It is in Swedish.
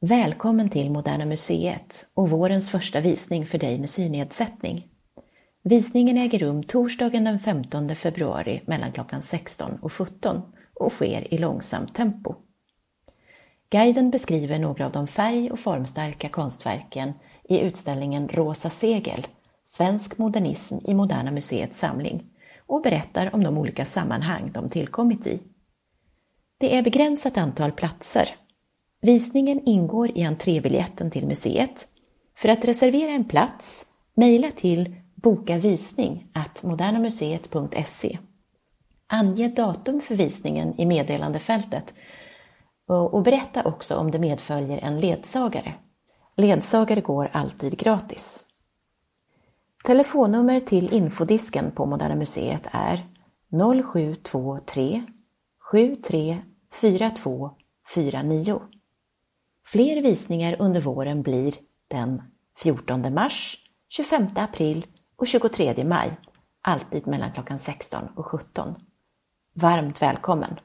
Välkommen till Moderna Museet och vårens första visning för dig med synnedsättning. Visningen äger rum torsdagen den 15 februari mellan klockan 16 och 17 och sker i långsamt tempo. Guiden beskriver några av de färg och formstarka konstverken i utställningen Rosa segel, Svensk modernism i Moderna Museets samling och berättar om de olika sammanhang de tillkommit i. Det är begränsat antal platser. Visningen ingår i entrébiljetten till museet. För att reservera en plats, mejla till bokavisning modernamuseet.se. Ange datum för visningen i meddelandefältet och berätta också om det medföljer en ledsagare. Ledsagare går alltid gratis. Telefonnummer till infodisken på Moderna Museet är 0723 73 42 49. Fler visningar under våren blir den 14 mars, 25 april och 23 maj, alltid mellan klockan 16 och 17. Varmt välkommen!